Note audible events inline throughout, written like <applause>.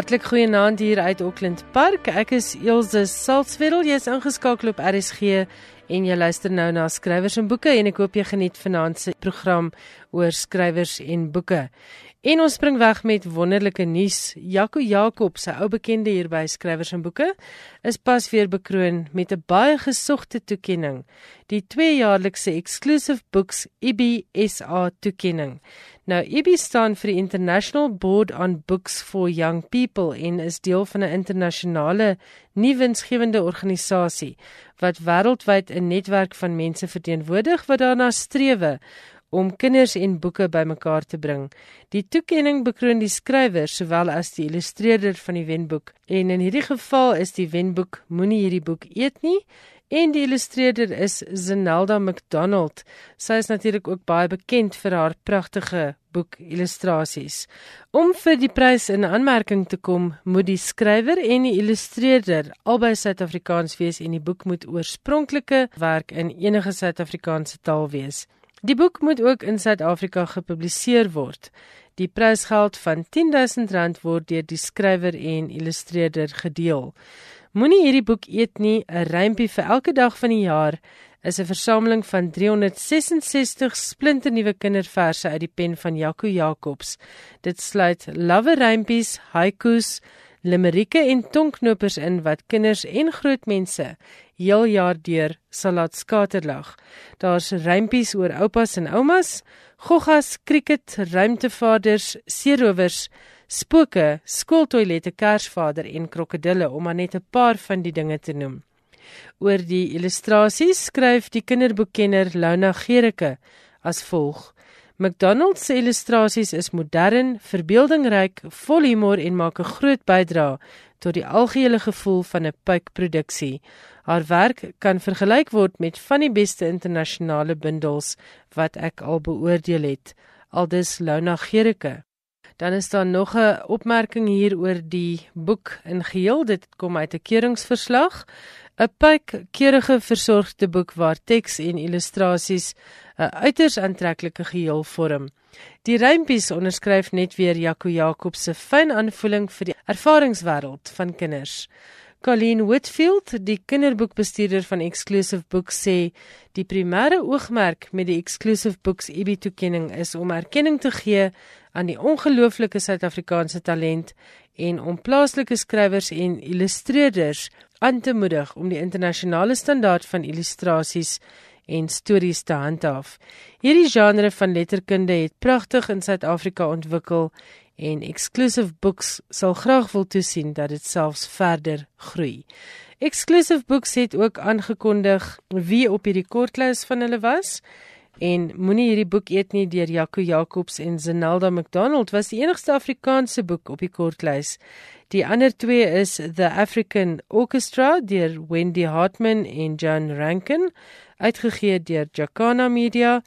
Hartlik goeienaand hier uit Auckland Park. Ek is Elsje Salzwetel. Jy's ingeskakel op RSG en jy luister nou na skrywers en boeke en ek hoop jy geniet vanaand se program oor skrywers en boeke. En ons spring weg met wonderlike nuus. Jaco Jakob, sy ou bekende hier by Skrywers en Boeke, is pas weer bekroon met 'n baie gesogte toekenning, die tweejaarlikse Exclusive Books IBSA toekenning. Nou IBI staan vir die International Board on Books for Young People en is deel van 'n internasionale nuwensgewende organisasie wat wêreldwyd 'n netwerk van mense verteenwoordig wat daarna streef om kinders en boeke bymekaar te bring. Die toekenning bekroon die skrywer sowel as die illustreerder van die wenboek. En in hierdie geval is die wenboek Moenie hierdie boek eet nie en die illustreerder is Zenelda McDonald. Sy is natuurlik ook baie bekend vir haar pragtige boek illustrasies. Om vir die prys in aanmerking te kom, moet die skrywer en die illustreerder albei Suid-Afrikaans wees en die boek moet oorspronklike werk in enige Suid-Afrikaanse taal wees. Die boek moet ook in Suid-Afrika gepubliseer word. Die prysgeld van R10000 word deur die skrywer en illustreerder gedeel. Moenie hierdie boek eet nie, 'n rympie vir elke dag van die jaar is 'n versameling van 366 splinternuwe kinderverse uit die pen van Jaco Jacobs. Dit sluit love rympies, haikus, limerieke en tongknopers in wat kinders en groot mense heel jaar deur sal laat skaterlag. Daar's rympies oor oupas en oumas, goggas, krieket, ruimtevaders, seerowers, spooke, skooltoilette, kersvader en krokodille om maar net 'n paar van die dinge te noem. Oor die illustrasies skryf die kinderboekkenner Lona Gericke as volg: McDonald's se illustrasies is modern, verbeeldingryk, vol humor en maak 'n groot bydrae tot die algehele gevoel van 'n puikproduksie. Haar werk kan vergelyk word met van die beste internasionale bundels wat ek al beoordeel het. Aldus Lona Gericke. Dan is daar nog 'n opmerking hier oor die boek in geheel. Dit kom uit 'n keuringsverslag. 'n Puikkeurige versorgde boek waar teks en illustrasies 'n uiters aantreklike geheel vorm. Die rympies onderskryf net weer Jaco Jakob se fyn aanvoeling vir die ervaringswêreld van kinders. Colleen Whitfield, die kinderboekbestuurder van Exclusive Books sê, die primêre oogmerk met die Exclusive Books IBI toekenning is om erkenning te gee aan die ongelooflike Suid-Afrikaanse talent en om plaaslike skrywers en illustreerders aan te moedig om die internasionale standaard van illustrasies en stories te handhaaf. Hierdie genre van letterkunde het pragtig in Suid-Afrika ontwikkel en Exclusive Books sal graag wil toesien dat dit selfs verder groei. Exclusive Books het ook aangekondig wie op hierdie kortlys van hulle was. En moenie hierdie boek eet nie deur Jaco Jacobs en Zenelda McDonald was die enigste Afrikaanse boek op die kortlys. Die ander twee is The African Orchestra deur Wendy Hartman en John Rankin uitgegee deur Jacana Media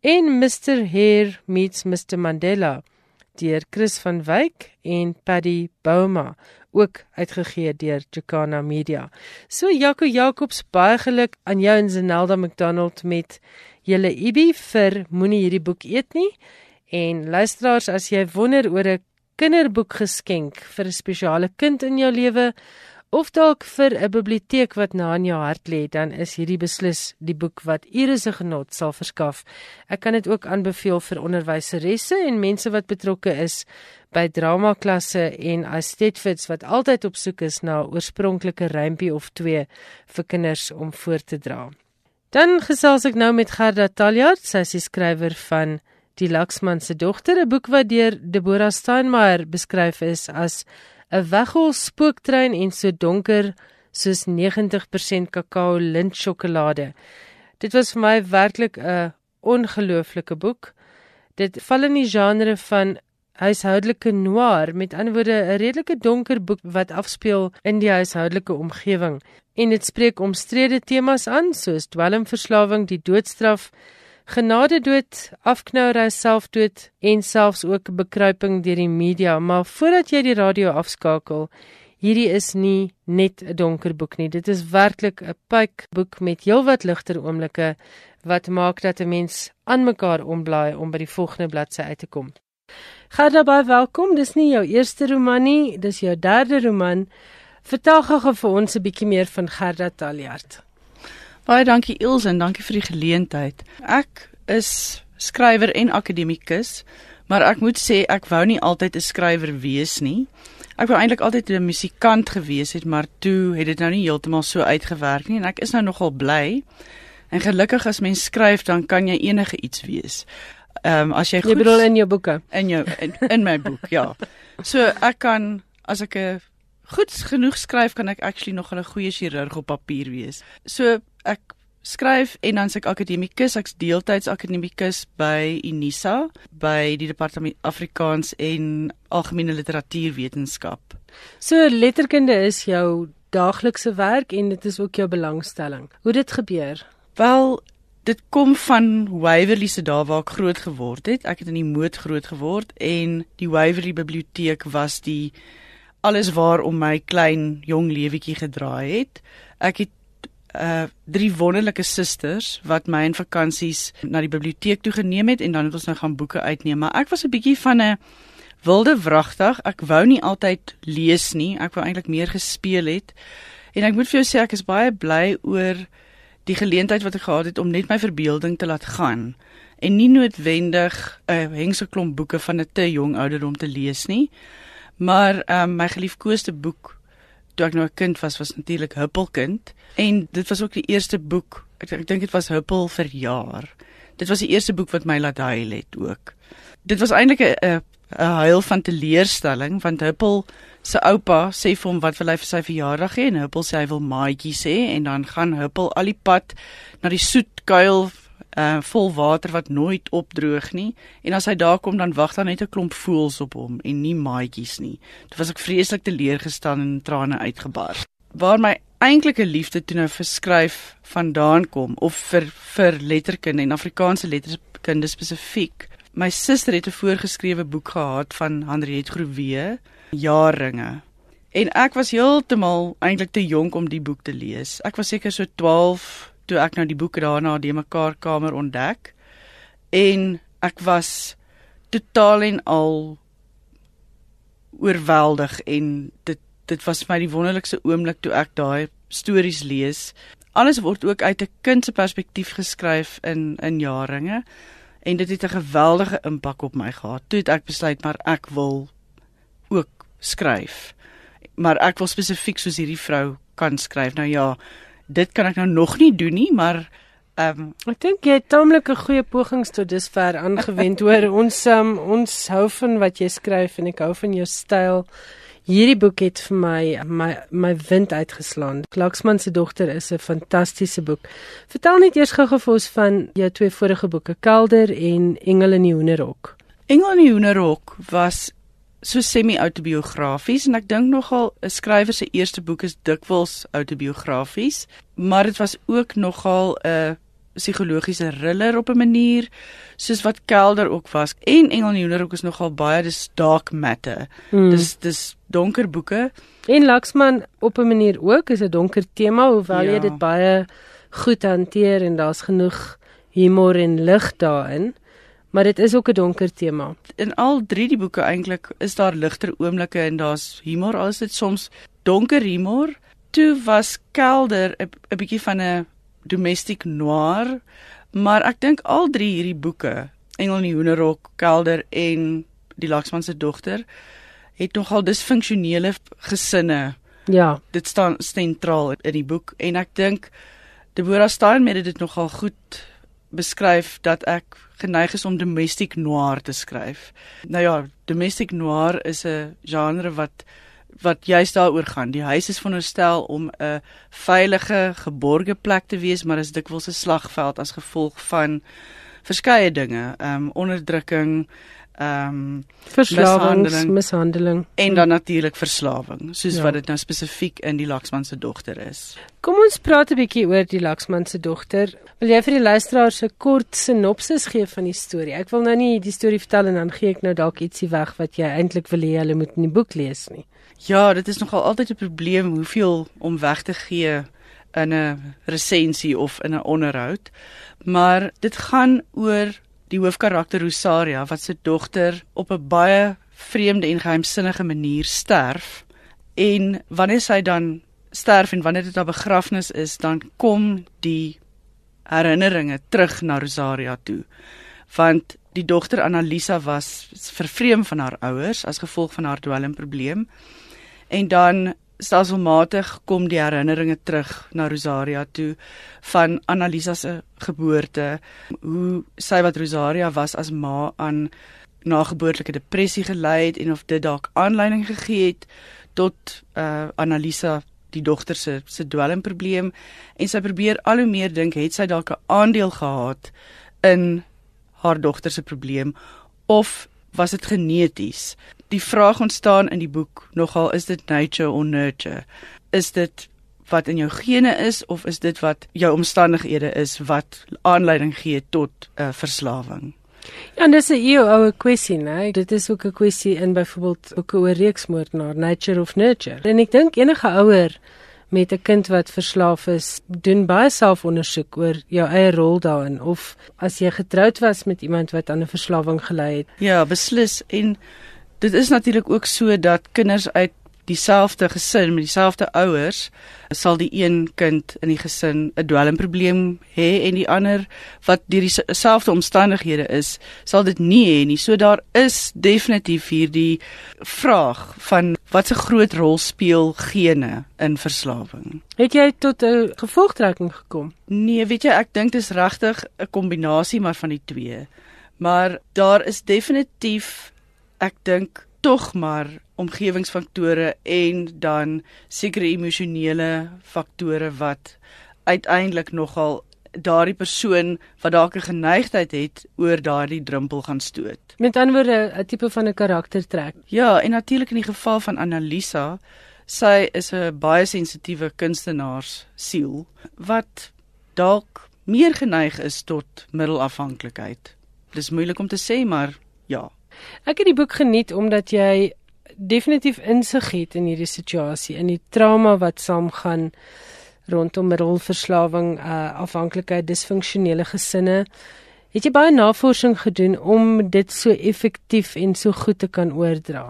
en Mr Hare meets Mr Mandela deur Chris van Wyk en Paddy Bouma ook uitgegee deur Jacana Media. So Jaco Jacobs baie geluk aan jou en Zenelda McDonald met julle IBI vir moenie hierdie boek eet nie. En luisteraars as jy wonder oor 'n kinderboek geskenk vir 'n spesiale kind in jou lewe of dalk vir 'n biblioteek wat na in jou hart lê, dan is hierdie beslis die boek wat ure se genot sal verskaf. Ek kan dit ook aanbeveel vir onderwyseresse en mense wat betrokke is by dramaklasse en aesthetics wat altyd op soek is na oorspronklike rympie of twee vir kinders om voor te dra. Dan gesels ek nou met Gerda Taljaard, sy is die skrywer van Die Laksman se dogter, 'n boek wat deur Deborah Steinmeier beskryf is as 'n weghol spooktrein en so donker soos 90% kakao lint sjokolade. Dit was vir my werklik 'n ongelooflike boek. Dit val in die genre van huishoudelike noir, met ander woorde 'n redelike donker boek wat afspeel in die huishoudelike omgewing en dit spreek omstrede temas aan soos dwelmverslawing, die doodstraf, genadedood, afknouery, selfdood en selfs ook bekruiping deur die media. Maar voordat jy die radio afskakel, hierdie is nie net 'n donker boek nie. Dit is werklik 'n pyk boek met heelwat ligter oomblikke wat maak dat 'n mens aan mekaar omblaai om by die volgende bladsy uit te kom. Gerda, baie welkom. Dis nie jou eerste roman nie, dis jou derde roman. Vertel gou vir ons 'n bietjie meer van Gerda Taljaard. Baie dankie Ilse en dankie vir die geleentheid. Ek is skrywer en akademikus, maar ek moet sê ek wou nie altyd 'n skrywer wees nie. Ek wou eintlik altyd 'n musikant gewees het, maar toe het dit nou nie heeltemal so uitgewerk nie en ek is nou nogal bly. En gelukkig as mens skryf, dan kan jy enige iets wees. Ehm um, as jy goed Jy bedoel in jou boeke. In jou in, in my boek, ja. So ek kan as ek 'n goed genoeg skryf, kan ek actually nog 'n goeie chirurg op papier wees. So ek skryf en dan se ek akademikus, ek's deeltyds akademikus by Unisa by die departement Afrikaans en algemene literatuurwetenskap. So letterkunde is jou daaglikse werk en dit is ook jou belangstelling. Hoe dit gebeur? Wel, dit kom van Waverley se daar waar ek groot geword het. Ek het in die moed groot geword en die Waverley biblioteek was die alles waar om my klein jong lewetjie gedraai het. Ek het uh drie wonderlike susters wat my in vakansies na die biblioteek toe geneem het en dan het ons nou gaan boeke uitneem, maar ek was 'n bietjie van 'n wilde wragtig. Ek wou nie altyd lees nie. Ek wou eintlik meer gespeel het. En ek moet vir jou sê ek is baie bly oor die geleentheid wat ek gehad het om net my verbeelding te laat gaan en nie noodwendig 'n uh, hengse klomp boeke van 'n te jong ouderdom te lees nie. Maar um, my geliefkoeste boek toe ek nou 'n kind was was natuurlik Huppelkind en dit was ook die eerste boek. Ek, ek dink dit was Huppel vir jaar. Dit was die eerste boek wat my laat huil het ook. Dit was eintlik 'n 'n huil van teleurstelling want Huppel se oupa sê vir hom wat wil hy vir sy verjaardag hê en Huppel sê hy wil maatjies hê en dan gaan Huppel al die pad na die soet kuil uh vol water wat nooit opdroog nie en as hy daar kom dan wag daar net 'n klomp voëls op hom en nie maatjies nie. Dit was ek vreeslik teleurgestel en trane uitgebars. Waar my eintlike liefde toe nou vir skryf vandaan kom of vir vir letterkunde en Afrikaanse letterkunde spesifiek My suster het 'n voorgeskrewe boek gehad van Henriette Groewe, Jaarringe. En ek was heeltemal eintlik te jonk om die boek te lees. Ek was seker so 12 toe ek nou die boeke daarna die mekaar kamer ontdek. En ek was totaal en al oorweldig en dit dit was vir my die wonderlikste oomblik toe ek daai stories lees. Alles word ook uit 'n kind se perspektief geskryf in in Jaarringe en dit het 'n geweldige impak op my gehad. Toe het ek besluit maar ek wil ook skryf. Maar ek wil spesifiek soos hierdie vrou kan skryf. Nou ja, dit kan ek nou nog nie doen nie, maar ehm um, ek dink jy het taamlik 'n goeie pogings tot dusver aangewend hoor. Ons um, ons hou van wat jy skryf en ek hou van jou styl. Hierdie boek het vir my my my wind uitgeslaan. Klaksman se dogter is 'n fantastiese boek. Vertel net eers gou-gou vir ons van jou twee vorige boeke, Kelder en Engel in die Hoenderhok. Engel in die Hoenderhok was so semi-autobiografies en ek dink nogal 'n skrywer se eerste boek is dikwels autobiografies, maar dit was ook nogal 'n psigologiese thriller op 'n manier soos wat Kelder ook was en Engel Nieuwer ook is nogal baie dis dark matter. Hmm. Dis dis donker boeke en Laxman op 'n manier ook is 'n donker tema hoewel ja. jy dit baie goed hanteer en daar's genoeg humor en lig daarin. Maar dit is ook 'n donker tema. In al drie die boeke eintlik is daar ligter oomblikke en daar's humor, al is dit soms donker humor. Toe was Kelder 'n bietjie van 'n domestic noir, maar ek dink al drie hierdie boeke, Engel in die Hoenderhok, Kelder en Die Laksman se dogter, het nogal disfunksionele gesinne. Ja, dit staan sentraal in die boek en ek dink Deborah Steinmetz het dit nogal goed beskryf dat ek geneig is om domestic noir te skryf. Nou ja, domestic noir is 'n genre wat wat juist daaroor gaan. Die huis is veronderstel om 'n veilige, geborgde plek te wees, maar is dikwels 'n slagveld as gevolg van verskeie dinge, ehm um, onderdrukking, ehm um, verslawing, mishandeling en dan natuurlik verslawing, soos ja. wat dit nou spesifiek in die Laksman se dogter is. Kom ons praat 'n bietjie oor die Laksman se dogter. Wil jy vir die luisteraars 'n kort sinopsis gee van die storie? Ek wil nou nie die storie vertel en dan gee ek nou dalk ietsie weg wat jy eintlik wil hê hulle moet in die boek lees nie. Ja, dit is nogal altyd 'n probleem hoeveel om weg te gee in 'n resensie of in 'n onderhoud. Maar dit gaan oor die hoofkarakter Rosaria wat se dogter op 'n baie vreemde en geheimsinnige manier sterf en wanneer sy dan sterf en wanneer dit haar begrafnis is, dan kom die herinneringe terug na Rosaria toe. Want die dogter Annalisa was vervreem van haar ouers as gevolg van haar dwelmprobleem. En dan stelselmatig kom die herinneringe terug na Rosaria toe van Annalisa se geboorte, hoe sy wat Rosaria was as ma aan nageboortelike depressie gelei het en of dit dalk aanleiding gegee het tot uh Annalisa die dogter se se dwelmprobleem. En sy probeer al hoe meer dink het sy dalk 'n aandeel gehad in haar dogter se probleem of was dit geneties? Die vraag ontstaan in die boek nogal is dit nature or nurture? Is dit wat in jou gene is of is dit wat jou omstandighede is wat aanleiding gee tot 'n uh, verslawing? Ja, dis 'n eeu oue kwessie, né? Dit is ook 'n kwessie in byvoorbeeld ook oor reeksmoordenaar, nature of nurture. En ek dink enige ouer met 'n kind wat verslaaf is, doen baie selfondersoek oor jou eie rol daarin of as jy getroud was met iemand wat aan 'n verslawing gelei het. Ja, beslis en dit is natuurlik ook so dat kinders uit dieselfde gesin met dieselfde ouers sal die een kind in die gesin 'n dwelmprobleem hê en die ander wat deur dieselfde omstandighede is, sal dit nie hê nie. So daar is definitief hierdie vraag van wat 'n groot rol speel gene in verslawing. Het jy tot 'n gevolgtrekking gekom? Nee, weet jy, ek dink dit is regtig 'n kombinasie maar van die twee. Maar daar is definitief ek dink tog maar omgewingsfaktore en dan sekere emosionele faktore wat uiteindelik nogal daardie persoon wat dalk 'n geneigtheid het oor daardie drempel gaan stoot. Met ander woorde 'n tipe van 'n karaktertrek. Ja, en natuurlik in die geval van Annalisa, sy is 'n baie sensitiewe kunstenaars siel wat dalk meer geneig is tot middelafhanklikheid. Dis moeilik om te sê, maar ja. Ek het die boek geniet omdat jy definitief insig het in hierdie situasie in die trauma wat saamgaan rondom middelverslawing, uh, afhanklikheid, disfunksionele gesinne. Het jy baie navorsing gedoen om dit so effektief en so goed te kan oordra?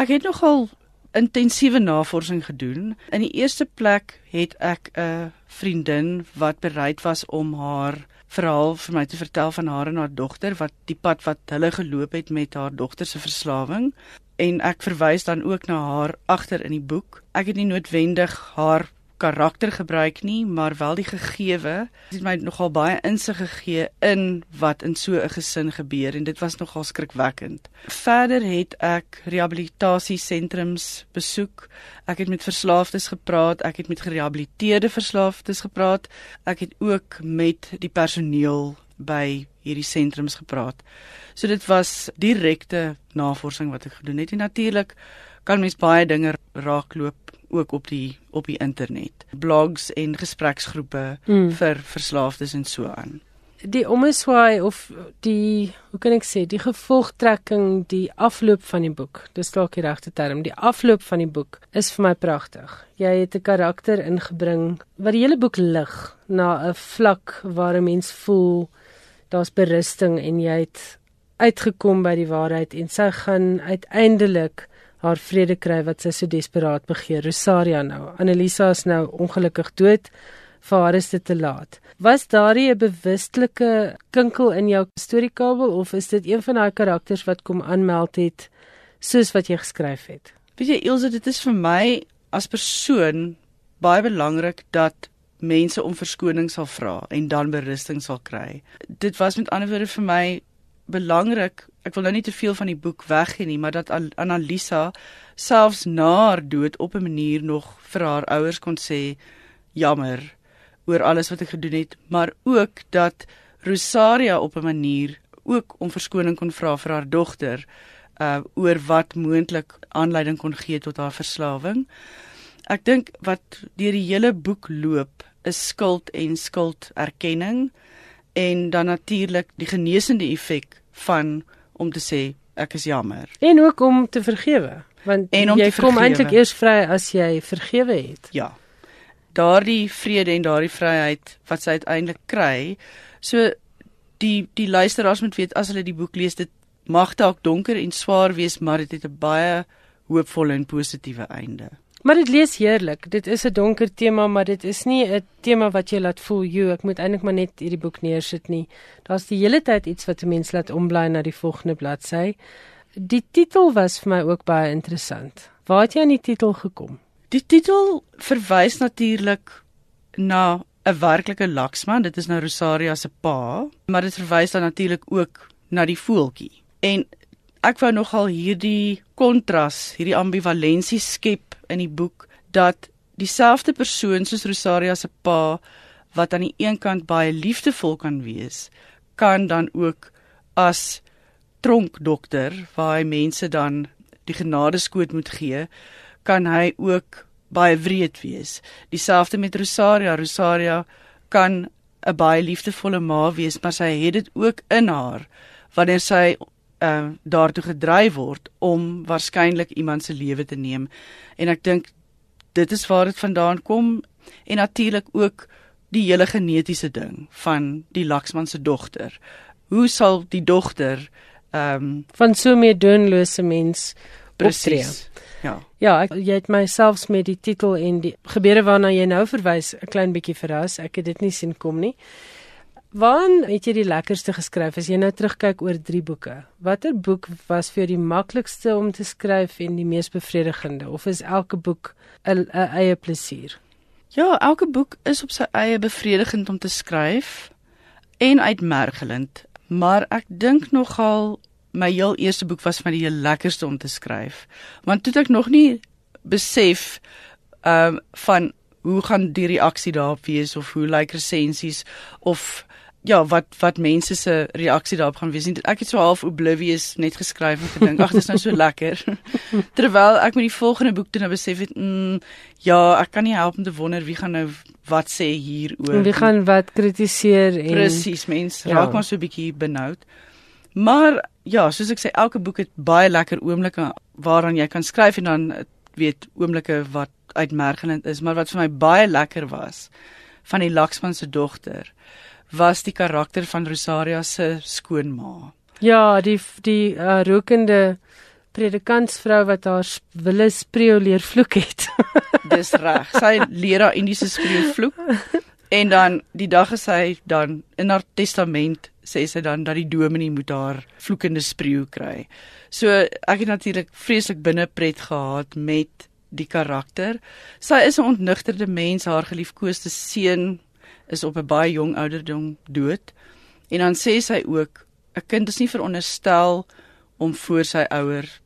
Ek het nogal intensiewe navorsing gedoen. In die eerste plek het ek 'n vriendin wat bereid was om haar verhaal vir my te vertel van haar en haar dogter wat die pad wat hulle geloop het met haar dogter se verslawing en ek verwys dan ook na haar agter in die boek. Ek het nie noodwendig haar karakter gebruik nie, maar wel die gegewe. Dit het my nogal baie insig gegee in wat in so 'n gesin gebeur en dit was nogal skrikwekkend. Verder het ek rehabilitasiesentrums besoek. Ek het met verslaafdes gepraat, ek het met gerehabiliteerde verslaafdes gepraat. Ek het ook met die personeel by hierdie sentrums gepraat. So dit was direkte navorsing wat ek gedoen het en natuurlik kan mens baie dinge raakloop ook op die op die internet. Blogs en gespreksgroepe mm. vir verslaafdes en so aan. Die omeswaai of die hoe kan ek sê, die gevolgtrekking, die afloop van die boek. Dis dalk die regte term. Die afloop van die boek is vir my pragtig. Jy het 'n karakter ingebring wat die hele boek lig na 'n vlak waar 'n mens voel daar's berusting en jy het uitgekom by die waarheid en sy gaan uiteindelik haar vrede kry wat sy so desperaat begeer. Rosaria nou. Annelisa is nou ongelukkig dood. Vir haar is dit te laat. Was daardie 'n bewustelike kinkel in jou storiekabel of is dit een van daai karakters wat kom aanmeld het soos wat jy geskryf het? Weet jy Ilse, dit is vir my as persoon baie belangrik dat mense om verskoning sal vra en dan berusting sal kry. Dit was met ander woorde vir my belangrik. Ek wil nou nie te veel van die boek weggee nie, maar dat Annalisa selfs na haar dood op 'n manier nog vir haar ouers kon sê jammer oor alles wat ek gedoen het, maar ook dat Rosaria op 'n manier ook om verskoning kon vra vir haar dogter uh oor wat moontlik aanleiding kon gee tot haar verslawing. Ek dink wat deur die hele boek loop is skuld en skulderkenning en dan natuurlik die genesende effek van om te sê ek is jammer. En ook om te vergewe, want jy kom eintlik eers vry as jy vergewe het. Ja. Daardie vrede en daardie vryheid wat sy uiteindelik kry, so die die luisteraars moet weet as hulle die boek lees, dit mag dalk donker en swaar wees, maar dit het 'n baie hoopvolle en positiewe einde. Maar dit lees heerlik. Dit is 'n donker tema, maar dit is nie 'n tema wat jy laat voel, "Jo, ek moet eintlik maar net hierdie boek neersit nie." Daar's die hele tyd iets wat 'n mens laat omblaai na die volgende bladsy. Die titel was vir my ook baie interessant. Waar het jy aan die titel gekom? Die titel verwys natuurlik na 'n werklike laksman, dit is nou Rosaria se pa, maar dit verwys dan natuurlik ook na die voeltjie. En ek wou nogal hierdie kontras, hierdie ambivalensie skep in die boek dat dieselfde persoon soos Rosaria se pa wat aan die een kant baie liefdevol kan wees, kan dan ook as tronkdokter waar hy mense dan die genadeskoot moet gee, kan hy ook baie wreed wees. Dieselfde met Rosaria. Rosaria kan 'n baie liefdevolle ma wees, maar sy het dit ook in haar wanneer sy uh daartoe gedryf word om waarskynlik iemand se lewe te neem. En ek dink dit is waar dit vandaan kom en natuurlik ook die hele genetiese ding van die Laksman se dogter. Hoe sal die dogter ehm um, van so 'n meedoenlose mens presies Ja. Ja, ek, jy het myself met die titel en die gebeure waarna jy nou verwys 'n klein bietjie verras. Ek het dit nie sien kom nie. Waarin het jy die lekkerste geskryf as jy nou terugkyk oor drie boeke? Watter boek was vir jou die maklikste om te skryf en die mees bevredigende of is elke boek 'n eie plesier? Ja, elke boek is op sy eie bevredigend om te skryf en uitmergelend, maar ek dink nogal my heel eerste boek was van die lekkerste om te skryf. Want toe ek nog nie besef ehm um, van hoe gaan die reaksie daarop wees of hoe lyk resensies of ja, wat wat mense se reaksie daarop gaan wees. Ek het so half oblivious net geskryf en gedink, ag, dit is nou so lekker. <laughs> Terwyl ek met die volgende boek toe nou besef het, mm, ja, ek kan nie help om te wonder wie gaan nou wat sê hieroor. En wie gaan wat kritiseer en Presies, mense ja. raak maar so 'n bietjie benoud. Maar ja, soos ek sê, elke boek het baie lekker oomblikke waaraan jy kan skryf en dan weet oomblikke wat uitmergelend is, maar wat vir my baie lekker was van die Laksman se dogter was die karakter van Rosaria se skoonma. Ja, die die uh, rokende predikantsvrou wat haar wille spreeu leer vloek het. <laughs> Dis reg. Sy leer haar Indiese spreeu vloek. En dan die dag is sy dan in haar testament sê sy dan dat die dominee moet haar vloekende spreeu kry. So ek het natuurlik vreeslik binne pret gehad met die karakter. Sy is 'n ontnugterde mens, haar geliefkoeste seun is op 'n baie jong ouderdom dood. En dan sê sy ook 'n kind is nie veronderstel om voor sy ouer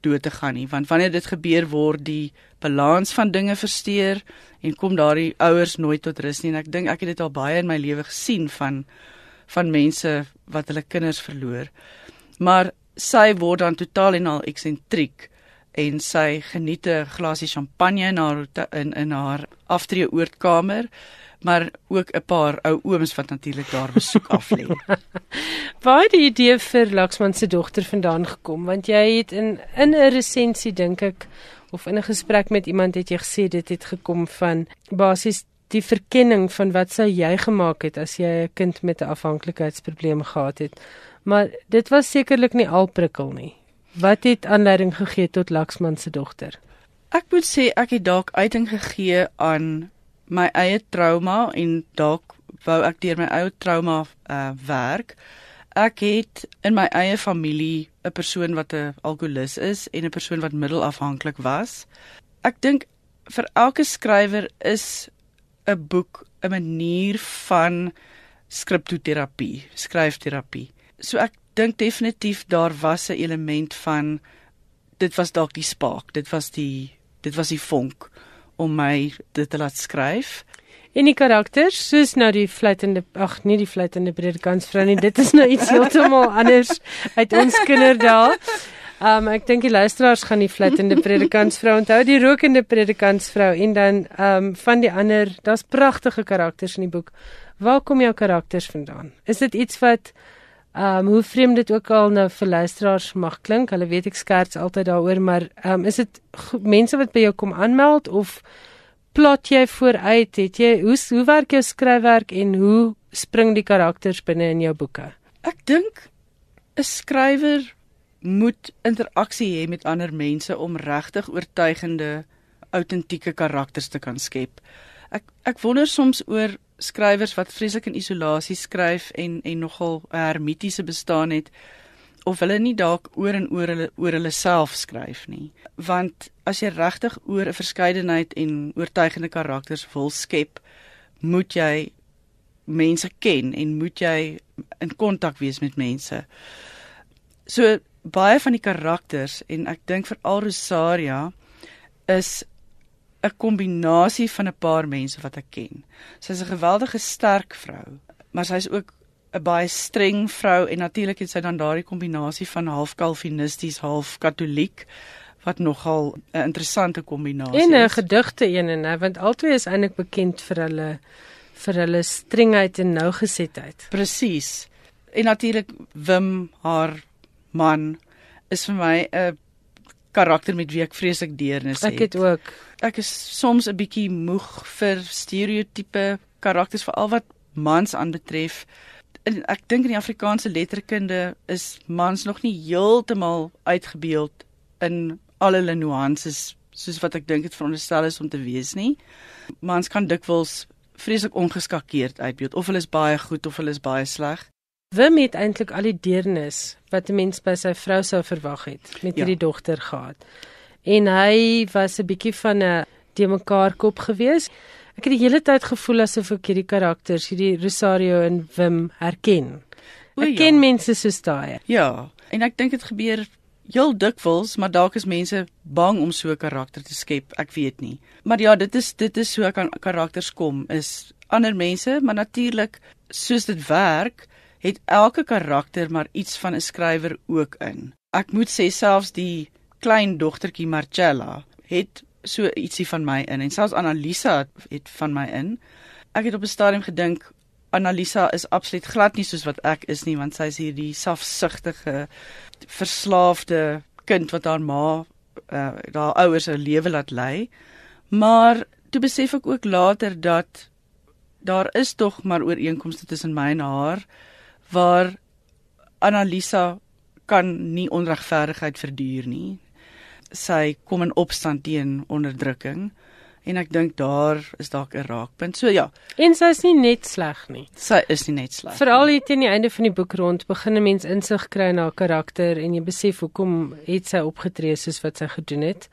dood te gaan nie, want wanneer dit gebeur word die balans van dinge versteur en kom daardie ouers nooit tot rus nie en ek dink ek het dit al baie in my lewe gesien van van mense wat hulle kinders verloor. Maar sy word dan totaal en al eksentriek en sy geniet 'n glasie champagne in haar in in haar aftreeoortkamer maar ook 'n paar ou ooms wat natuurlik daar besoek af lê. <laughs> Waar het die idee vir Laksman se dogter vandaan gekom? Want jy het in in 'n resensie dink ek of in 'n gesprek met iemand het jy gesê dit het gekom van basies die verkenning van wat sou jy gemaak het as jy 'n kind met 'n afhanklikheidsprobleem gehad het. Maar dit was sekerlik nie al prikkel nie. Wat het aanleiding gegee tot Laksman se dogter? Ek moet sê ek het dalk uiting gegee aan my eie trauma en dalk wou ek deur my eie trauma uh, werk. Ek het in my eie familie 'n persoon wat 'n alkolikus is en 'n persoon wat middelafhanklik was. Ek dink vir elke skrywer is 'n boek 'n manier van skriptoterapie, skryfterapie. So ek dink definitief daar was 'n element van dit was dalk die spark, dit was die dit was die vonk om my dit te laat skryf. En die karakters, soos nou die fluitende ag nee die fluitende predikantsvrou nie, dit is nou iets <laughs> heeltemal anders uit ons kinderdae. Um ek dink die luisteraars gaan die fluitende predikantsvrou onthou, die rokende predikantsvrou en dan um van die ander, daar's pragtige karakters in die boek. Waar kom jou karakters vandaan? Is dit iets wat um hoe vreemd dit ook al nou vir luisteraars mag klink, hulle weet ek skerts altyd daaroor, maar um is dit mense wat by jou kom aanmeld of plot jy vooruit? Het jy hoe hoe werk jou skryfwerk en hoe spring die karakters binne in jou boeke? Ek dink 'n skrywer moet interaksie hê met ander mense om regtig oortuigende autentieke karakters te kan skep. Ek ek wonder soms oor skrywers wat vreeslik in isolasie skryf en en nogal 'n hermetiese bestaan het of hulle nie dalk oor en oor hulle oor hulle self skryf nie. Want as jy regtig oor 'n verskeidenheid en oortuigende karakters wil skep, moet jy mense ken en moet jy in kontak wees met mense. So baie van die karakters en ek dink veral Rosaria is 'n kombinasie van 'n paar mense wat ek ken. Sy's 'n geweldige sterk vrou, maar sy's ook 'n baie streng vrou en natuurlik het sy dan daardie kombinasie van half kalvinisties, half katoliek wat nogal 'n interessante kombinasie is. En 'n gedigte een en nou want albei is eintlik bekend vir hulle vir hulle strengheid en nougesetheid. Presies. En natuurlik Wim haar man is vir my 'n karakter met wie ek vreeslik deernis het. Ek het ook. Ek is soms 'n bietjie moeg vir stereotipe karakters veral wat mans aanbetref. En ek dink in die Afrikaanse letterkunde is mans nog nie heeltemal uitgebeeld in al hulle nuances soos wat ek dink dit veronderstel is om te wees nie. Mans kan dikwels vreeslik ongeskakeerd uitbeeld of hulle is baie goed of hulle is baie sleg. Wim het eintlik al die deernis wat 'n mens by sy vrou sou verwag het met ja. hierdie dogter gehad. En hy was 'n bietjie van 'n de mekaar kop gewees. Ek het die hele tyd gevoel asof ek hierdie karakters, hierdie Rosario en Wim herken. Ek ja. ken mense soos daai. Ja, en ek dink dit gebeur heel dikwels, maar dalk is mense bang om so 'n karakter te skep, ek weet nie. Maar ja, dit is dit is so ek kan karakters kom is ander mense, maar natuurlik soos dit werk, het elke karakter maar iets van 'n skrywer ook in. Ek moet sê selfs die klein dogtertjie Marcella het so ietsie van my in en selfs Annalisa het van my in. Ek het op 'n stadium gedink Annalisa is absoluut glad nie soos wat ek is nie want sy is hierdie safsugtige verslaafde kind wat haar ma uh, haar ouers se lewe laat lei. Maar toe besef ek ook later dat daar is tog maar ooreenkomste tussen my en haar waar Annalisa kan nie onregverdigheid verduur nie. Sy kom in opstand teen onderdrukking en ek dink daar is dalk 'n raakpunt. So ja. En sy is nie net sleg nie. Sy is nie net sleg. Veral hier teen die einde van die boek rond begin 'n mens insig kry na haar karakter en jy besef hoekom het sy opgetree soos wat sy gedoen het.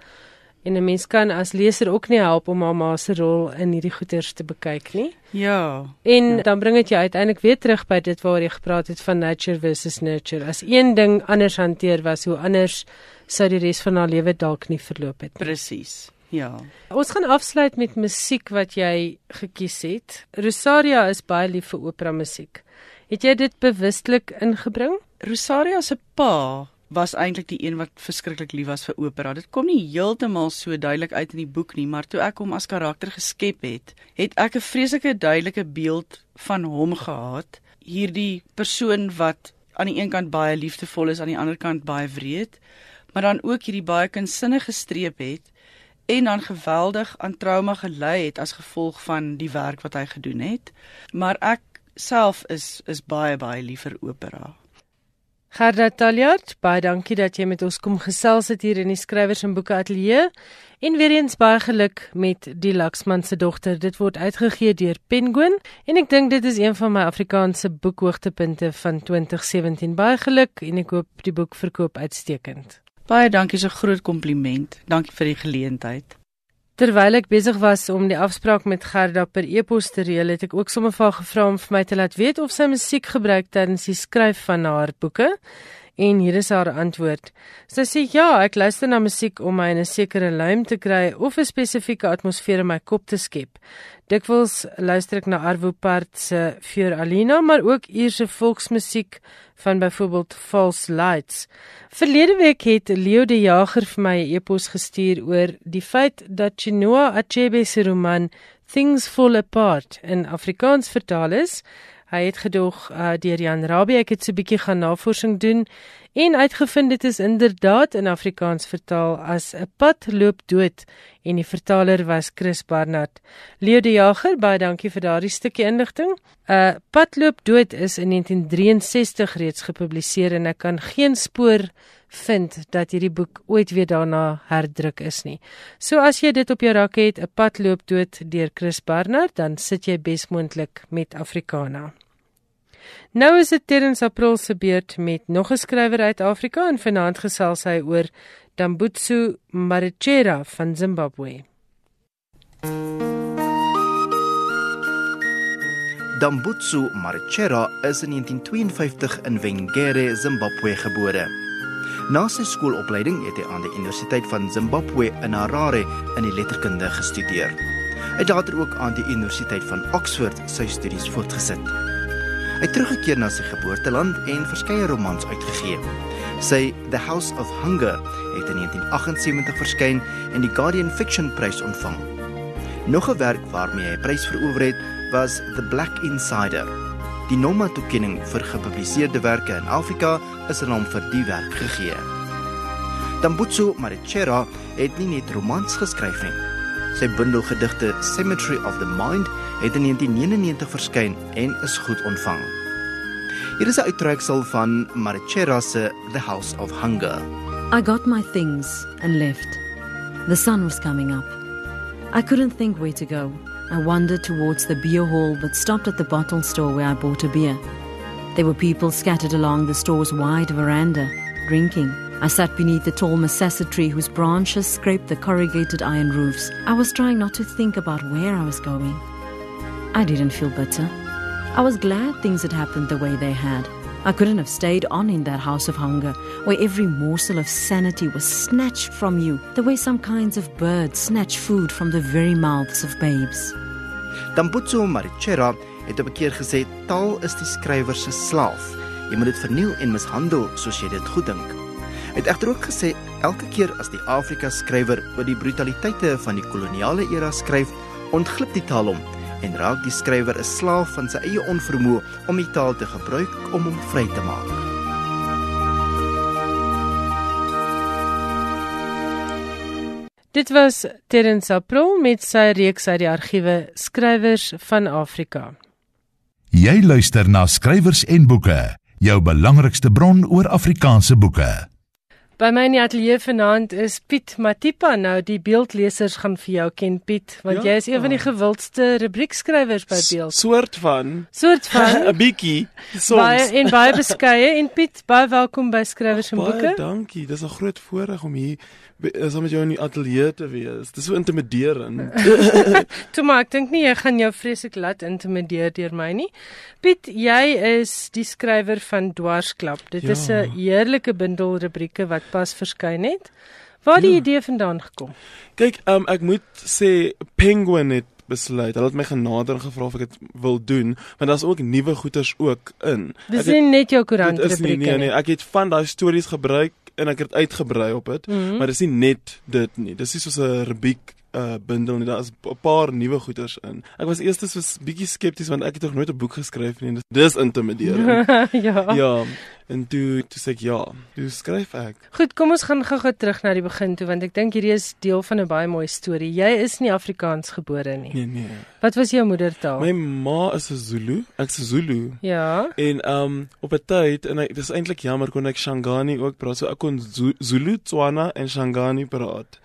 En 'n mens kan as leser ook nie help om haar ma se rol in hierdie goeters te bekyk nie. Ja. En ja. dan bring dit jou uiteindelik weer terug by dit waar jy gepraat het van nature versus nurture. As een ding anders hanteer was, hoe anders sou die res van haar lewe dalk nie verloop het. Presies. Ja. Ons gaan afsluit met musiek wat jy gekies het. Rosaria is baie lief vir opera musiek. Het jy dit bewustelik ingebring? Rosaria se pa was eintlik die een wat verskriklik lief was vir opera. Dit kom nie heeltemal so duidelik uit in die boek nie, maar toe ek hom as karakter geskep het, het ek 'n vreeslike duidelike beeld van hom gehad. Hierdie persoon wat aan die een kant baie liefdevol is, aan die ander kant baie wreed, maar dan ook hierdie baie kunsinnige streep het en dan geweldig aan trauma gely het as gevolg van die werk wat hy gedoen het. Maar ek self is is baie baie lief vir opera. Gerda Taljard, baie dankie dat jy met ons kom gesels het hier in die skrywers en boeke ateljee. En weer eens baie geluk met die Laksman se dogter. Dit word uitgegee deur Penguin en ek dink dit is een van my Afrikaanse boekhoogtepunte van 2017. Baie geluk en ek hoop die boek verkoop uitstekend. Baie dankie, so groot kompliment. Dankie vir die geleentheid. Terwyl ek besig was om die afspraak met Gerda per e-pos te reël, het ek ook sommer vir haar gevra om vir my te laat weet of sy musiek gebruik tydens die skryf van haar boeke. En hier is haar antwoord. Sy sê ja, ek luister na musiek om my in 'n sekere luim te kry of 'n spesifieke atmosfeer in my kop te skep. Dikwels luister ek na Arvo Pärt se Fioralina, maar ook Ierse volksmusiek van byvoorbeeld False Lights. Verlede week het Leo de Jager vir my 'n e-pos gestuur oor die feit dat Chinua Achebe se roman Things Fall Apart in Afrikaans vertaal is. Hy het gedog uh, deur Jan Rabie ek het so 'n bietjie gaan navorsing doen en uitgevind dit is inderdaad in Afrikaans vertaal as 'n pad loop dood en die vertaler was Chris Barnard. Leo de Jager, baie dankie vir daardie stukkie inligting. Uh Padloop dood is in 1963 reeds gepubliseer en ek kan geen spoor vind dat hierdie boek ooit weer daarna herdruk is nie. So as jy dit op jou rak het, 'n Padloop dood deur Chris Barnard, dan sit jy besmoontlik met Afrikaana. Nou is dit Terrence April se beurt met nog 'n skrywer uit Afrika en vanaand gesels hy oor Dambutsu Marichera van Zimbabwe. Dambutsu Marichera is in 1952 in Wengere, Zimbabwe gebore. Na sy skoolopleiding het hy aan die Universiteit van Zimbabwe in Harare in die letterkunde gestudeer. Hy het later ook aan die Universiteit van Oxford sy studies voortgesit. Hy het teruggekeer na sy geboorteland en verskeie romans uitgegee. Sy The House of Hunger het in 1978 verskyn en die Guardian Fiction Prys ontvang. Nog 'n werk waarmee hy 'n prys verower het, was The Black Insider. Die Nomma-toekenning vir gepubliseerde werke in Afrika is aan hom vir die werk gegee. Tambutsu Marichera het nie net romans geskryf nie. Sy bundel gedigte Cemetery of the Mind het in 1999 verskyn en is goed ontvang. Hier is 'n uittreksel van Marichera se The House of Hunger. I got my things and left. The sun was coming up. I couldn't think where to go. I wandered towards the beer hall but stopped at the bottle store where I bought a beer. There were people scattered along the store's wide veranda, drinking. I sat beneath the tall masasa tree whose branches scraped the corrugated iron roofs. I was trying not to think about where I was going. I didn't feel bitter. I was glad things had happened the way they had. I couldn't have stayed on in that house of hunger, where every morsel of sanity was snatched from you, the way some kinds of birds snatch food from the very mouths of babes. Tambutsu Marichera het op 'n keer gesê taal is die skrywer se slaaf. Jy moet dit verniel en mishandel soos jy dit goed dink. Hy het egter ook gesê elke keer as die Afrika skrywer oor die brutaliteite van die koloniale era skryf, ontglip die taal hom en raak die skrywer 'n slaaf van sy eie onvermoë om die taal te gebruik om hom vry te maak. Dit was Terence April met sy reeks uit die argiewe Skrywers van Afrika. Jy luister na Skrywers en Boeke, jou belangrikste bron oor Afrikaanse boeke. By my in die ateljee vanaand is Piet Matipa. Nou die beeldlesers gaan vir jou ken Piet, want ja, jy is een van die gewildste rubriekskrywers by Beeld. Soort van. Soort van <laughs> 'n bietjie. Soms. Baie en baie beskeie en Piet, baie welkom by Skrywers en Boeke. Baie dankie. Dis 'n groot voorreg om hier saam met jou in die ateljee te wees. Dis so intimiderend. <laughs> Toe maar ek dink nie jy gaan jou vreeslik laat intimideer deur my nie. Piet, jy is die skrywer van Dwarsklap. Dit ja. is 'n heerlike bundel rubrieke wat pas verskyn het. Waar die ja. idee vandaan gekom? Kyk, um, ek moet sê Penguin het besluit. Hulle het my genader en gevra of ek dit wil doen, want daar's ook nuwe goeters ook in. Dis nie net jou koerant rubrieke nie. Nee, nee, ek het van daai stories gebruik en ek het uitgebrei op dit, mm -hmm. maar dis nie net dit nie. Dis nie soos 'n rubriek uh bundel nie. Daar is 'n paar nuwe goeters in. Ek was eers so 'n bietjie skepties want ek het nog nooit 'n boek geskryf nie. Dis intimiderend. <laughs> ja. Ja. En toe toe sê ek ja, toe skryf ek. Goed, kom ons gaan gou-gou terug na die begin toe want ek dink hierdie is deel van 'n baie mooi storie. Jy is nie Afrikaans gebore nie. Nee, nee. Wat was jou moedertaal? My ma is 'n Zulu. Ek's 'n Zulu. Ja. En um op 'n tyd en ek dis eintlik jammer kon ek Shangani ook praat. So ek kon Zulu, Tswana en Shangani praat.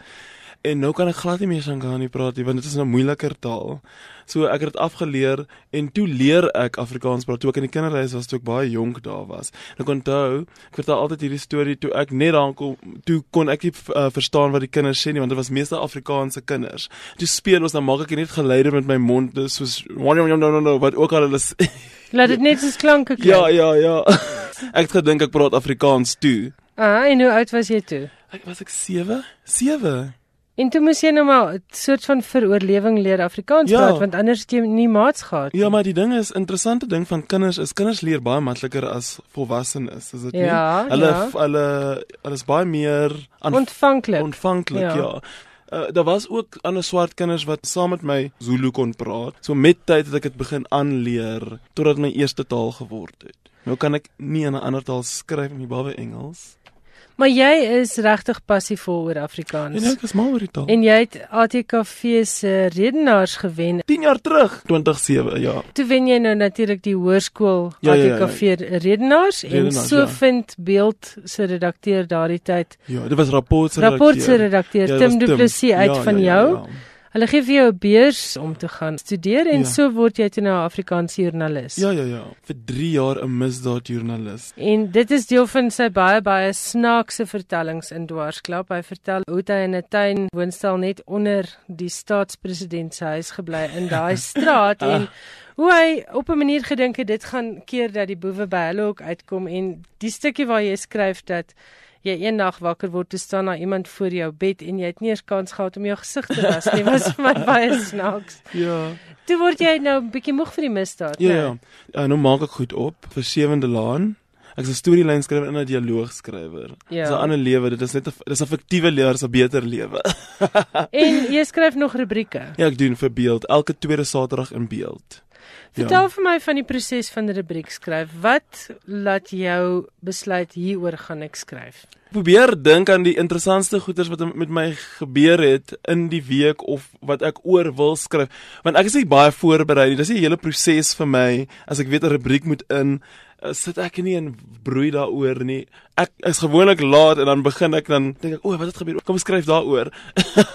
En nou kan ek glad nie meer Shangani praat nie want dit is 'n moeiliker taal. So ek het dit afgeleer en toe leer ek Afrikaans praat toe ek in die kinderhuis was toe ek baie jonk daar was. Ek onthou, ek vertel altyd hierdie storie toe ek net daar kom, toe kon ek nie uh, verstaan wat die kinders sê nie want dit was meeste Afrikaanse kinders. Toe speel ons dan maak ek net geluide met my mond soos wat ook al hulle Laat dit net soos klanke klink. Ja, ja, ja. <laughs> ek het gedink ek praat Afrikaans toe. Ah, en hoe oud was jy toe? Ek was ek 7? 7. En toe moes jy nou maar 'n soort van vir oorlewing leer Afrikaans ja. praat want anders het jy nie maats gehad nie. Ja, maar die ding is interessante ding van kinders is kinders leer baie makliker as volwassenes, is dit nie? Ja, hulle ja. hulle hulle is baie meer ontvanklik. Ontvanklik, ja. ja. Uh, daar was ook ander swart kinders wat saam met my Zulu kon praat. So met tyd het ek dit begin aanleer totdat my eerste taal geword het. Nou kan ek nie in 'n ander taal skryf nie, behalwe Engels. Maar jy is regtig passievol oor Afrikaans. En ek is mal oor die taal. En jy het ATKV se redenaars gewen. 10 jaar terug, 2007, ja. Toe wen jy nou natuurlik die hoërskool Ja, ja, ja, ja. ATKV redenaars en Redenaars, so ja. vind beeld se redakteur daardie tyd Ja, dit was rapport se rapport se redakteur Ja, Tim Du Plessis uit Ja, van ja, jou. ja, ja. Hulle gee vir jou 'n beurs om te gaan studeer en Ja. so word jy toe nou 'n Afrikaanse joernalis. Ja, ja, ja. Vir 3 jaar 'n misdaadjoernalis. En dit is deel van sy baie baie snaakse vertellings in Dwarsklap. Hy vertel hoe hy in 'n tuin woonstel net onder die staatspresident se huis gebly in daai <laughs> straat en hoe hy op 'n manier gedink het dit gaan keer dat die boewe by hulle ook uitkom en die stukkie waar jy skryf dat jy eendag wakker word te staan na iemand voor jou bed en jy het nie eens kans gehad om jou gesig te was nie was <laughs> vir my baie snaaks. Ja. Toe word jy nou 'n bietjie moeg vir die misdaad, Ja, né? ja. Uh, nou maak ek goed op vir Sewende Laan. Ek is 'n storielyn skrywer en 'n dialoogskrywer. Ja. Dis 'n ander lewe, dit is net 'n dis 'n fiktiewe lewe, dis 'n beter lewe. En <laughs> jy skryf nog rubrieke. ja, ek doen vir beeld elke tweede Saterdag in beeld. Vertel vir my van die proses van die rubriek skryf. Wat laat jou besluit hieroor gaan ek skryf? Probeer dink aan die interessantste goeters wat met my gebeur het in die week of wat ek oor wil skryf. Want ek is nie baie voorberei nie. Dis 'n hele proses vir my as ek weet 'n rubriek moet in uh, sit ek nie en broei daaroor nie. Ek is gewoonlik laat en dan begin ek dan dink ek, "O, wat het gebeur? Kom skryf daaroor."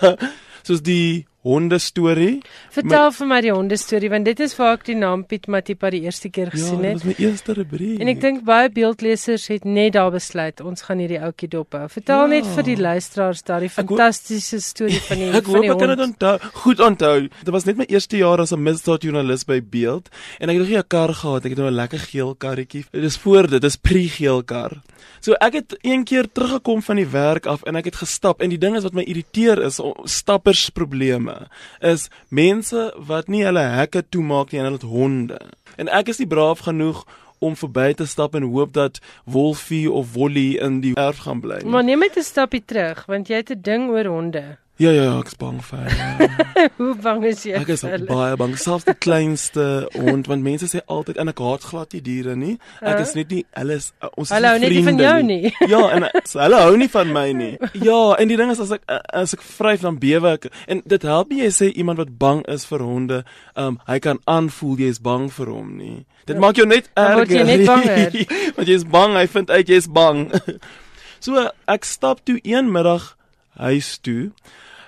<laughs> Soos die honde storie. Vertel vir my die honde storie want dit is waar ek die naam Piet Matipa die eerste keer Ja, gesien dit het. was my eerste rubriek. En ek dink baie beeldlesers het net daar besluit ons gaan hierdie ouetjie dophou. Vertel Ja. net vir die luisteraars daardie Ek hoop- fantastiese storie van die <laughs> Ek van die ek kan dit hond. onthou. Goed onthou. Dit was net my eerste jaar as 'n misdaadjoernalis by Beeld en ek het nog nie 'n kar gehad. Ek het nou 'n lekker geel karretjie. Dit is voor dit, dis pre-geel kar. So ek het een keer teruggekom van die werk af en ek het gestap en die ding is wat my irriteer is o- stappersprobleme is mense wat nie hulle hekke toemaak nie en hulle het honde. En ek is nie braaf genoeg om verby te stap en hoop dat Wolfie of Wolly in die erf gaan bly. nie. Maar neem net 'n stapie terug want jy het 'n ding oor honde. Ja ja, ja, ek is bang vir hulle. <laughs> Hoe bang is jy? Ek is baie bang, selfs die kleinste hond want mense sê altyd en ek haat glad nie diere nie. Ek is net nie hulle is uh, ons is Hulle hou net nie van vriende jou nie. <laughs> Ja, en so, hulle hou nie van my nie. <laughs> Ja, en die ding is as ek uh, as ek vryf dan bewe ek en dit help nie jy sê iemand wat bang is vir honde, um hy kan aanvoel jy is bang vir hom nie. Dit maak jou net Dan word jy erger. net banger. Want jy is bang, hy vind uit jy is bang. so ek stap toe een middag huis toe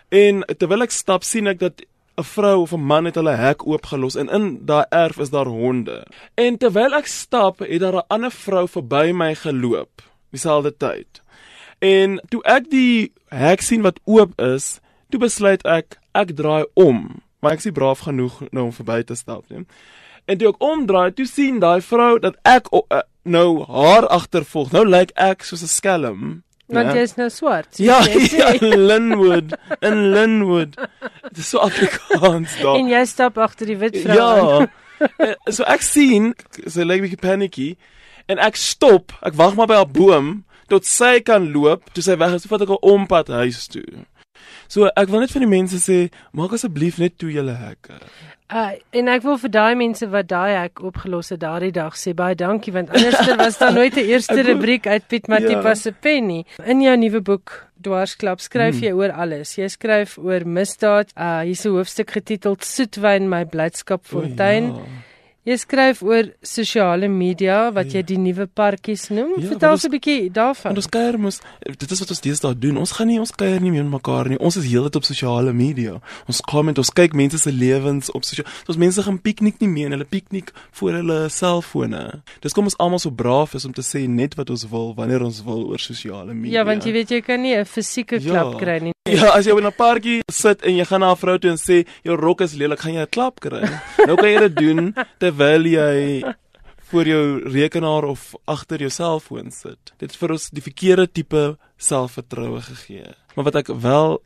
en terwyl ek stap sien ek dat 'n vrou of 'n man het hulle hek oopgelos en in daai erf is daar honde. En terwyl ek stap, het daar 'n ander vrou verby my geloop dieselfde tyd. En toe ek die hek sien wat oop is, toe besluit ek ek draai om, maar ek is nie braaf genoeg nou om verby te stap nie. En toe ek omdraai, toe sien daai vrou dat ek o, uh, nou haar agtervolg. Nou lyk ek soos 'n skelm. Want né? jy is nou swart. soos Ja, ja, in Linwood, in Linwood. Dit is so Afrikaans daar. En jy stap agter die wit vrou. Ja. <laughs> Eh, so ek sien sy lyk 'n bietjie panicky en ek stop, ek wag maar by 'n boom tot sy kan loop, toe sy weg is, vat ek 'n ompad huis toe. So ek wil net vir die mense sê, maak asseblief net toe julle hekke. Uh, en ek wil vir daai mense wat daai hek opgelos het daardie dag sê baie dankie want anderster <laughs> was daar nooit 'n eerste rubriek uit Piet Matipa Ja. se pen nie. In jou nuwe boek Dwarsklap skryf Hmm. jy oor alles. Jy skryf oor misdaad. Uh hier's 'n hoofstuk getiteld Soetwyn my blydskap O, fontein. ja. Jy skryf oor sosiale media wat jy die nuwe parkies noem. Ja, Vertel ons 'n bietjie daarvan. Ons kuier mos dit is wat ons deesdae doen. Ons gaan nie ons kuier nie met mekaar nie. Ons is heeltyd op sosiale media. Ons comment, ons kyk mense se lewens op sosiale. Ons mense gaan piknik nie meer en hulle piknik voor hulle selfone. Dis kom ons almal so braaf is om te sê net wat ons wil wanneer ons wil oor sosiale media. Ja, want jy weet jy kan nie 'n fisieke Ja. klap kry nie. Ja, as jy in 'n parkie sit en jy gaan na 'n vrou toe en sê jou rok is lelik, gaan jy 'n klap kry. nou kan jy dit doen <laughs> terwyl jy voor jou rekenaar of agter jou selfoon sit. Dit het vir ons die verkeerde tipe selfvertroue gegee. Maar wat ek wel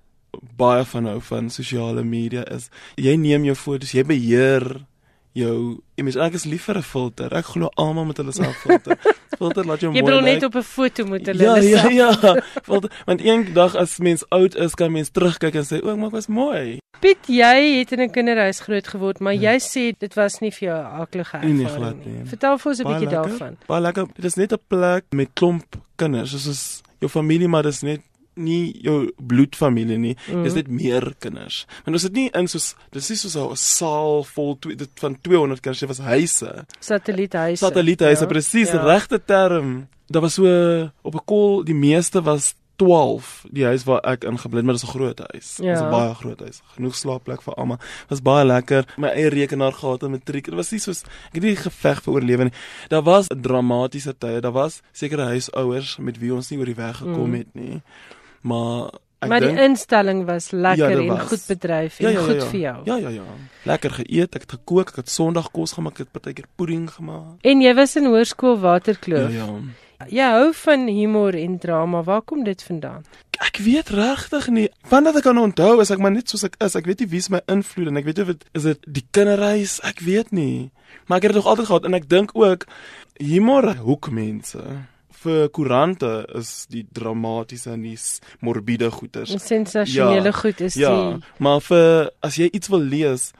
baie van hou van sosiale media is jy neem jou foto's, jy beheer jou image. Ek is lief vir 'n filter. Ek glo almal met hulle selffilter. <laughs> filter laat jou Jy mooi bedoel net lyk. op 'n foto moet hulle Ja, ja, self- ja. <laughs> Want want eendag as mens oud is, kan mens terugkyk en sê, "O, maar ek was mooi." Piet, jy het in 'n kinderhuis groot geword, maar jy sê dit was nie vir jou 'n aaklige Nee, nee, ervaring glad nie. nie. Vertel vir ons 'n bietjie daarvan. Baie lekker. Dit is net 'n plek met klomp kinders. Dit is jou familie maar dis net nie jou bloedfamilie nie. Mm. Dis net meer kinders. Want ons het nie in soos dis nie soos 'n saal vol twee dit van 200 kinders, dit was huise. Satelliethuise. Satelliethuise, ja. presies, ja. regte term. Daar was so op 'n kol die meeste was 12 die huis waar ek ingebly het, maar dit is 'n groot huis. Dit ja. is 'n baie groot huis. Genoeg slaapplek vir almal. Was baie lekker. My eie rekenaar gehad en matriek. Dit was nie soos ek het nie geveg vir oorlewing nie. Daar was dramatiese tye. Daar was sekere huisouers met wie ons nie oor die weg gekom mm. het nie. Maar ek Maar die instelling was lekker ja, was. en goed bedryf en ja, ja, ja, goed ja. vir jou. Ja ja ja. Lekker geëet, ek het gekook, ek het Sondag kos gemaak, ek het partykeer pudding gemaak. En jy was in hoërskool Waterkloof. Ja ja. Jy hou van humor en drama. Waar kom dit vandaan? Ek weet regtig nie. Wanneer ek kan onthou is ek maar net soos ek is. Ek weet nie wie is my invloed en ek weet of dit is dit die kinderreis, ek weet nie. Maar ek het dit nog altyd gehad en ek dink ook humor hoek mense vir koerante is die dramatiese en die morbiede goeters. Sensasionele ja, goed is ja, die maar vir as jy iets wil lees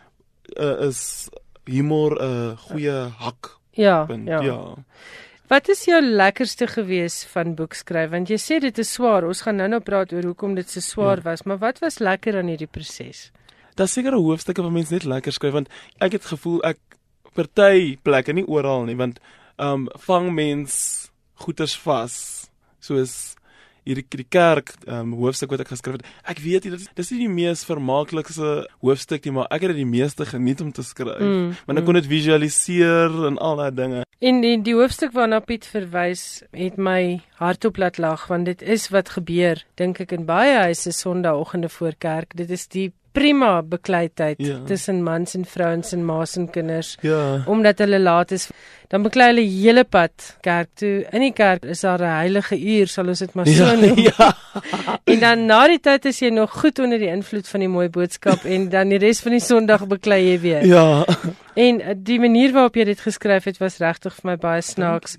uh, is humor 'n uh, goeie hak. Ja, ja. ja. Wat is jou lekkerste gewees van boekskryf? Want jy sê dit is swaar. Ons gaan nou-nou praat oor hoekom dit so swaar ja. was, maar wat was lekker aan hierdie proses? Daar seker hoofstukke wat mense net lekker skryf want ek het gevoel ek party plekke nie oral nie want ehm um, vang mens goeters vas soos hierdie die kerk um, hoofstuk wat ek geskryf het. Ek weet dit is dis nie die mees vermaaklikste hoofstuk nie, maar ek het dit die meeste geniet om te skryf. Mm, want ek mm. kon dit visualiseer en al daai dinge. En die, die hoofstuk waarna Piet verwys het my hart op laat lag want dit is wat gebeur dink ek in baie huise Sondagoggende voor kerk. Dit is die prima bekleidheid ja. tussen mans en vrouens en ma's en kinders. Ja. Omdat hulle laat is, dan beklei hulle hele pad kerk toe. In die kerk is daar 'n heilige uur, sal ons dit maar so ja, <laughs> noem. <laughs> Ja. en dan na die tyd is jy nog goed onder die invloed van die mooi boodskap <laughs> en dan die res van die Sondag beklei jy weer. Ja. En eh, die manier waarop jy dit geskryf het was regtig vir my baie snaaks.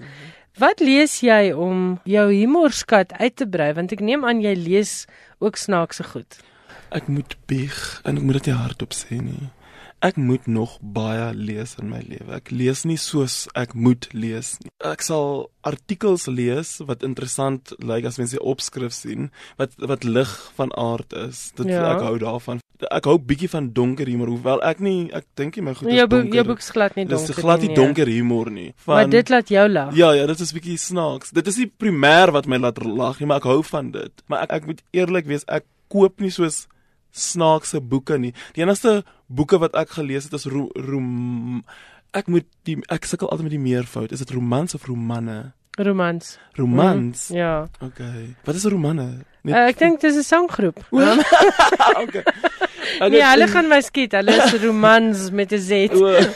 Wat lees jy om jou humorskat uit te brei want ek neem aan jy lees ook snaakse goed ek moet bieg en ek moet dit nie hardop sê nie. Ek moet nog baie lees in my lewe. Ek lees nie soos ek moet lees nie. Ek sal artikels lees wat interessant lyk like as mense opskrif sien wat wat lig van aard is. Dit ja. ek hou daarvan. Ek hou bietjie van donker humor hoewel ek nie ek dink nie my goed is jou donker. Jou boek is glad nie donker nie. Dit is glad nie donker humor nie. Van, maar dit laat jou lag. Ja ja, dit is bietjie snaaks. Dit is nie primêr wat my laat lag nie, maar ek hou van dit. Maar ek ek moet eerlik wees, ek koop nie soos snaakse boeke nie. Die enigste boeke wat ek gelees het is ro, rom ek moet die ek sukkel altyd met die meervoud. Is dit romans of romanne? Romans. Romans. Mm, ja. Okay. Wat is 'n romanne? Uh, ek dink dis 'n sanggroep. <laughs> okay. Nee, hulle gaan my skiet. Hulle is romans met 'n Z.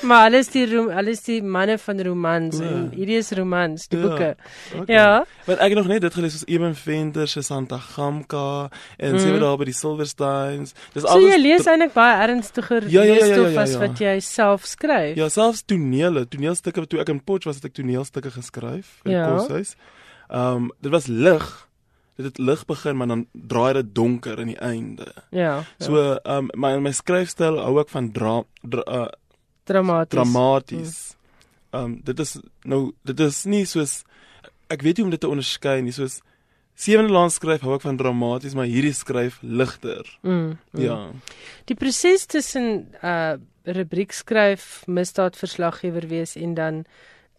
maar hulle is die hulle is die manne van romans en hierdie is romans, die boeke. Ja. Okay. ja. Want ek het nog net dit gelees soos Eben Venter se Santa Gamka en mm. sewe daar by die Silversteins. Dis alles So jy lees eintlik baie ernstiger ja, ja, ja, ja, ja, ja, ja. wat jy self skryf. Ja, selfs tonele, toneelstukke toe ek in Potch was het ek toneelstukke geskryf vir ja. koshuis. Ehm um, dit was lig dit het lig begin maar dan draai dit donker in die einde. Ja. ja. So ehm um, my my skryfstyl hou ek van dra, dra uh, dramaties. Dramaties. Hmm. Ehm um, dit is nou dit is nie soos ek weet nie om dit te onderskei nie soos Sewende laan skryf hou ek van dramaties maar hierdie skryf ligter. Mm, mm. Ja. Die proses tussen uh rubriek skryf, misdaadverslaggewer wees en dan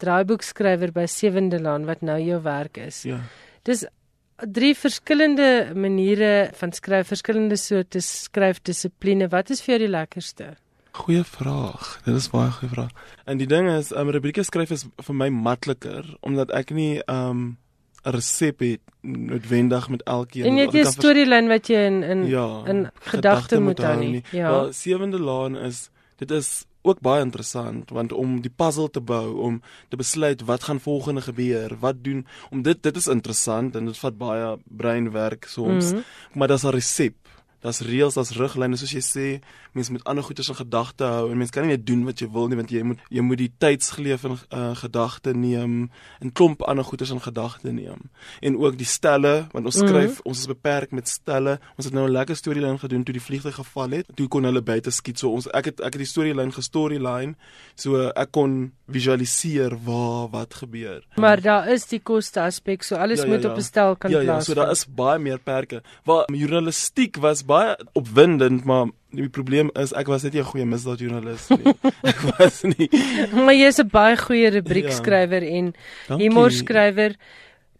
draaiboekskrywer by Sewende laan wat nou jou werk is. Ja. Dis drie verskillende maniere van skryf, verskillende soorte skryfdissipline. Wat is vir jou die lekkerste? Goeie vraag. Dit is baie goeie vraag. En die ding is, um, rubrieke skryf is vir my makliker omdat ek nie um 'n resep het noodwendig met elkeen. En jy het 'n storielyn wat jy in in ja, in gedagte moet hou nie. Ja. Maar sewende laan is dit is ook baie interessant want om die puzzle te bou om te besluit wat gaan volgende gebeur wat doen om dit dit is interessant en dit vat baie breinwerk soms mm -hmm. maar daar's 'n resep daar's reëls, daar's riglyne soos jy sê, mense moet ander goeders in gedagte hou en mense kan nie net doen wat jy wil nie want jy moet jy moet die tydsgeleef in uh, gedagte neem en klomp ander goeders in gedagte neem. En ook die stelle want ons skryf, mm -hmm. ons is beperk met stelle. Ons het nou 'n lekker storielyn gedoen toe die vliegtuig geval het. Toe kon hulle buite skiet. So ons ek het ek het die storielyn gestoryline so ek kon visualiseer waar wat gebeur. Maar daar is die koste aspek, so alles ja, ja, moet ja. op 'n stel kan ja, plaas. Ja, so daar is baie meer perke. Waar journalistiek was baie opwindend, maar die probleem is ek was net nie 'n goeie misdaadjoernalis nie. <laughs> ek was nie. maar jy is 'n baie goeie rubriekskrywer ja. en humorskrywer.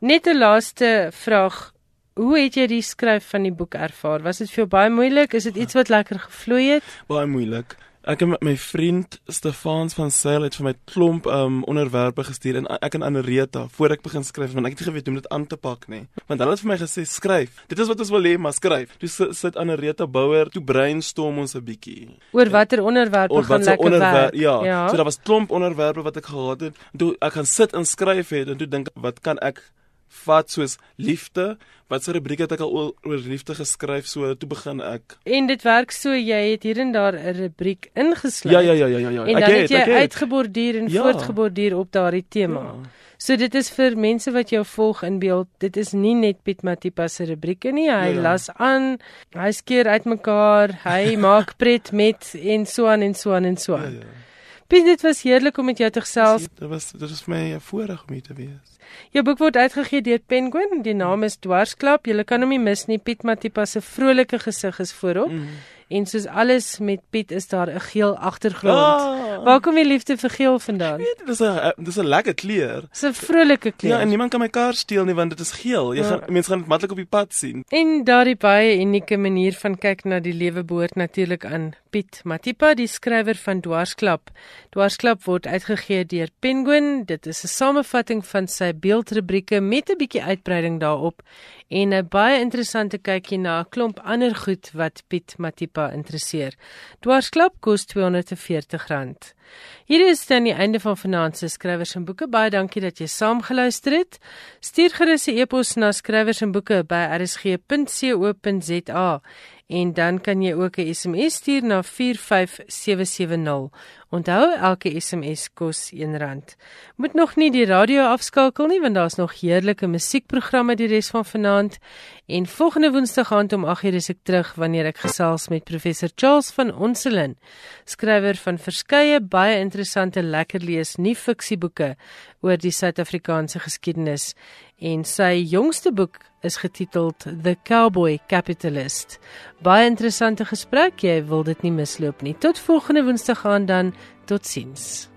Net 'n laaste vraag. Hoe het jy die skryf van die boek ervaar? Was dit vir jou baie moeilik? Is dit iets wat lekker gevloei het? Baie moeilik. Ek met my vriend Stefans van Sail het vir my klomp um onderwerpe gestuur en ek en Anereta voor ek begin skryf want ek het nie geweet hoe om dit aan te pak nie. Want hulle het vir my gesê skryf. Dit is wat ons wil hê, maar skryf. Toe sit Anereta Bouwer, toe brainstorm ons 'n bietjie. Oor watter onderwerpe oor gaan lekker onderwerp, werk? Ja. ja. So daar was klomp onderwerpe wat ek gehad het. Toe ek gaan sit en skryf het en toe dink wat kan ek vat soos liefde. Wat se rubriek het ek al oor liefde geskryf? So toe begin ek. En dit werk so jy het hier en daar 'n rubriek ingesluit. Ja ja ja ja ja ja. En dan het, het jy uitgeborduur en ja. voortgeborduur op daardie tema. Ja. So dit is vir mense wat jou volg in beeld. Dit is nie net Piet Matipa se rubrieke nie. Hy ja, ja. las aan, hy skeer uitmekaar, hy <laughs> maak pret met en so aan en so aan en so aan. Ja, ja. Piet, dit was heerlik om met jou te gesels. Dit was dit was vir my 'n voorreg om hier te wees. Jou boek word uitgegee deur Penguin. Die naam is Dwarsklap. Jy kan hom nie mis nie. Piet Matipa se vrolike gesig is voorop. Mm. En soos alles met Piet is daar 'n geel agtergrond. Oh. Waar kom die liefde vir geel vandaan? Weet, dis 'n dis 'n lekker kleur. Dis 'n vrolike kleur. Ja, en niemand kan my kar steel nie want dit is geel. Jy ja. gaan mense gaan dit maklik op die pad sien. En daardie baie unieke manier van kyk na die lewe behoort natuurlik aan Piet Matipa, die skrywer van Dwarsklap. Dwarsklap word uitgegee deur Penguin. Dit is 'n samevatting van sy beeldrubrieke met 'n bietjie uitbreiding daarop en 'n baie interessante kykie na 'n klomp ander goed wat Piet Matipa interesseer. Dwarsklap kos R240. Hier is dan die einde van vanaand se skrywers en boeke. Baie dankie dat jy saamgeluister het. Stuur gerus 'n e-pos na skrywers en boeke by rsg.co.za en dan kan jy ook 'n SMS stuur na 45770. Onthou elke SMS kos R1. Moet nog nie die radio afskakel nie want daar's nog heerlike musiekprogramme die res van vanaand en volgende Woensdag aand om 8:00 is ek terug wanneer ek gesels met professor Charles van Onselen, skrywer van verskeie baie interessante lekker lees nie fiksieboeke oor die Suid-Afrikaanse geskiedenis en sy jongste boek is getiteld The Cowboy Capitalist. Baie interessante gesprek, jy wil dit nie misloop nie. Tot volgende Woensdag aan dan. Totsiens.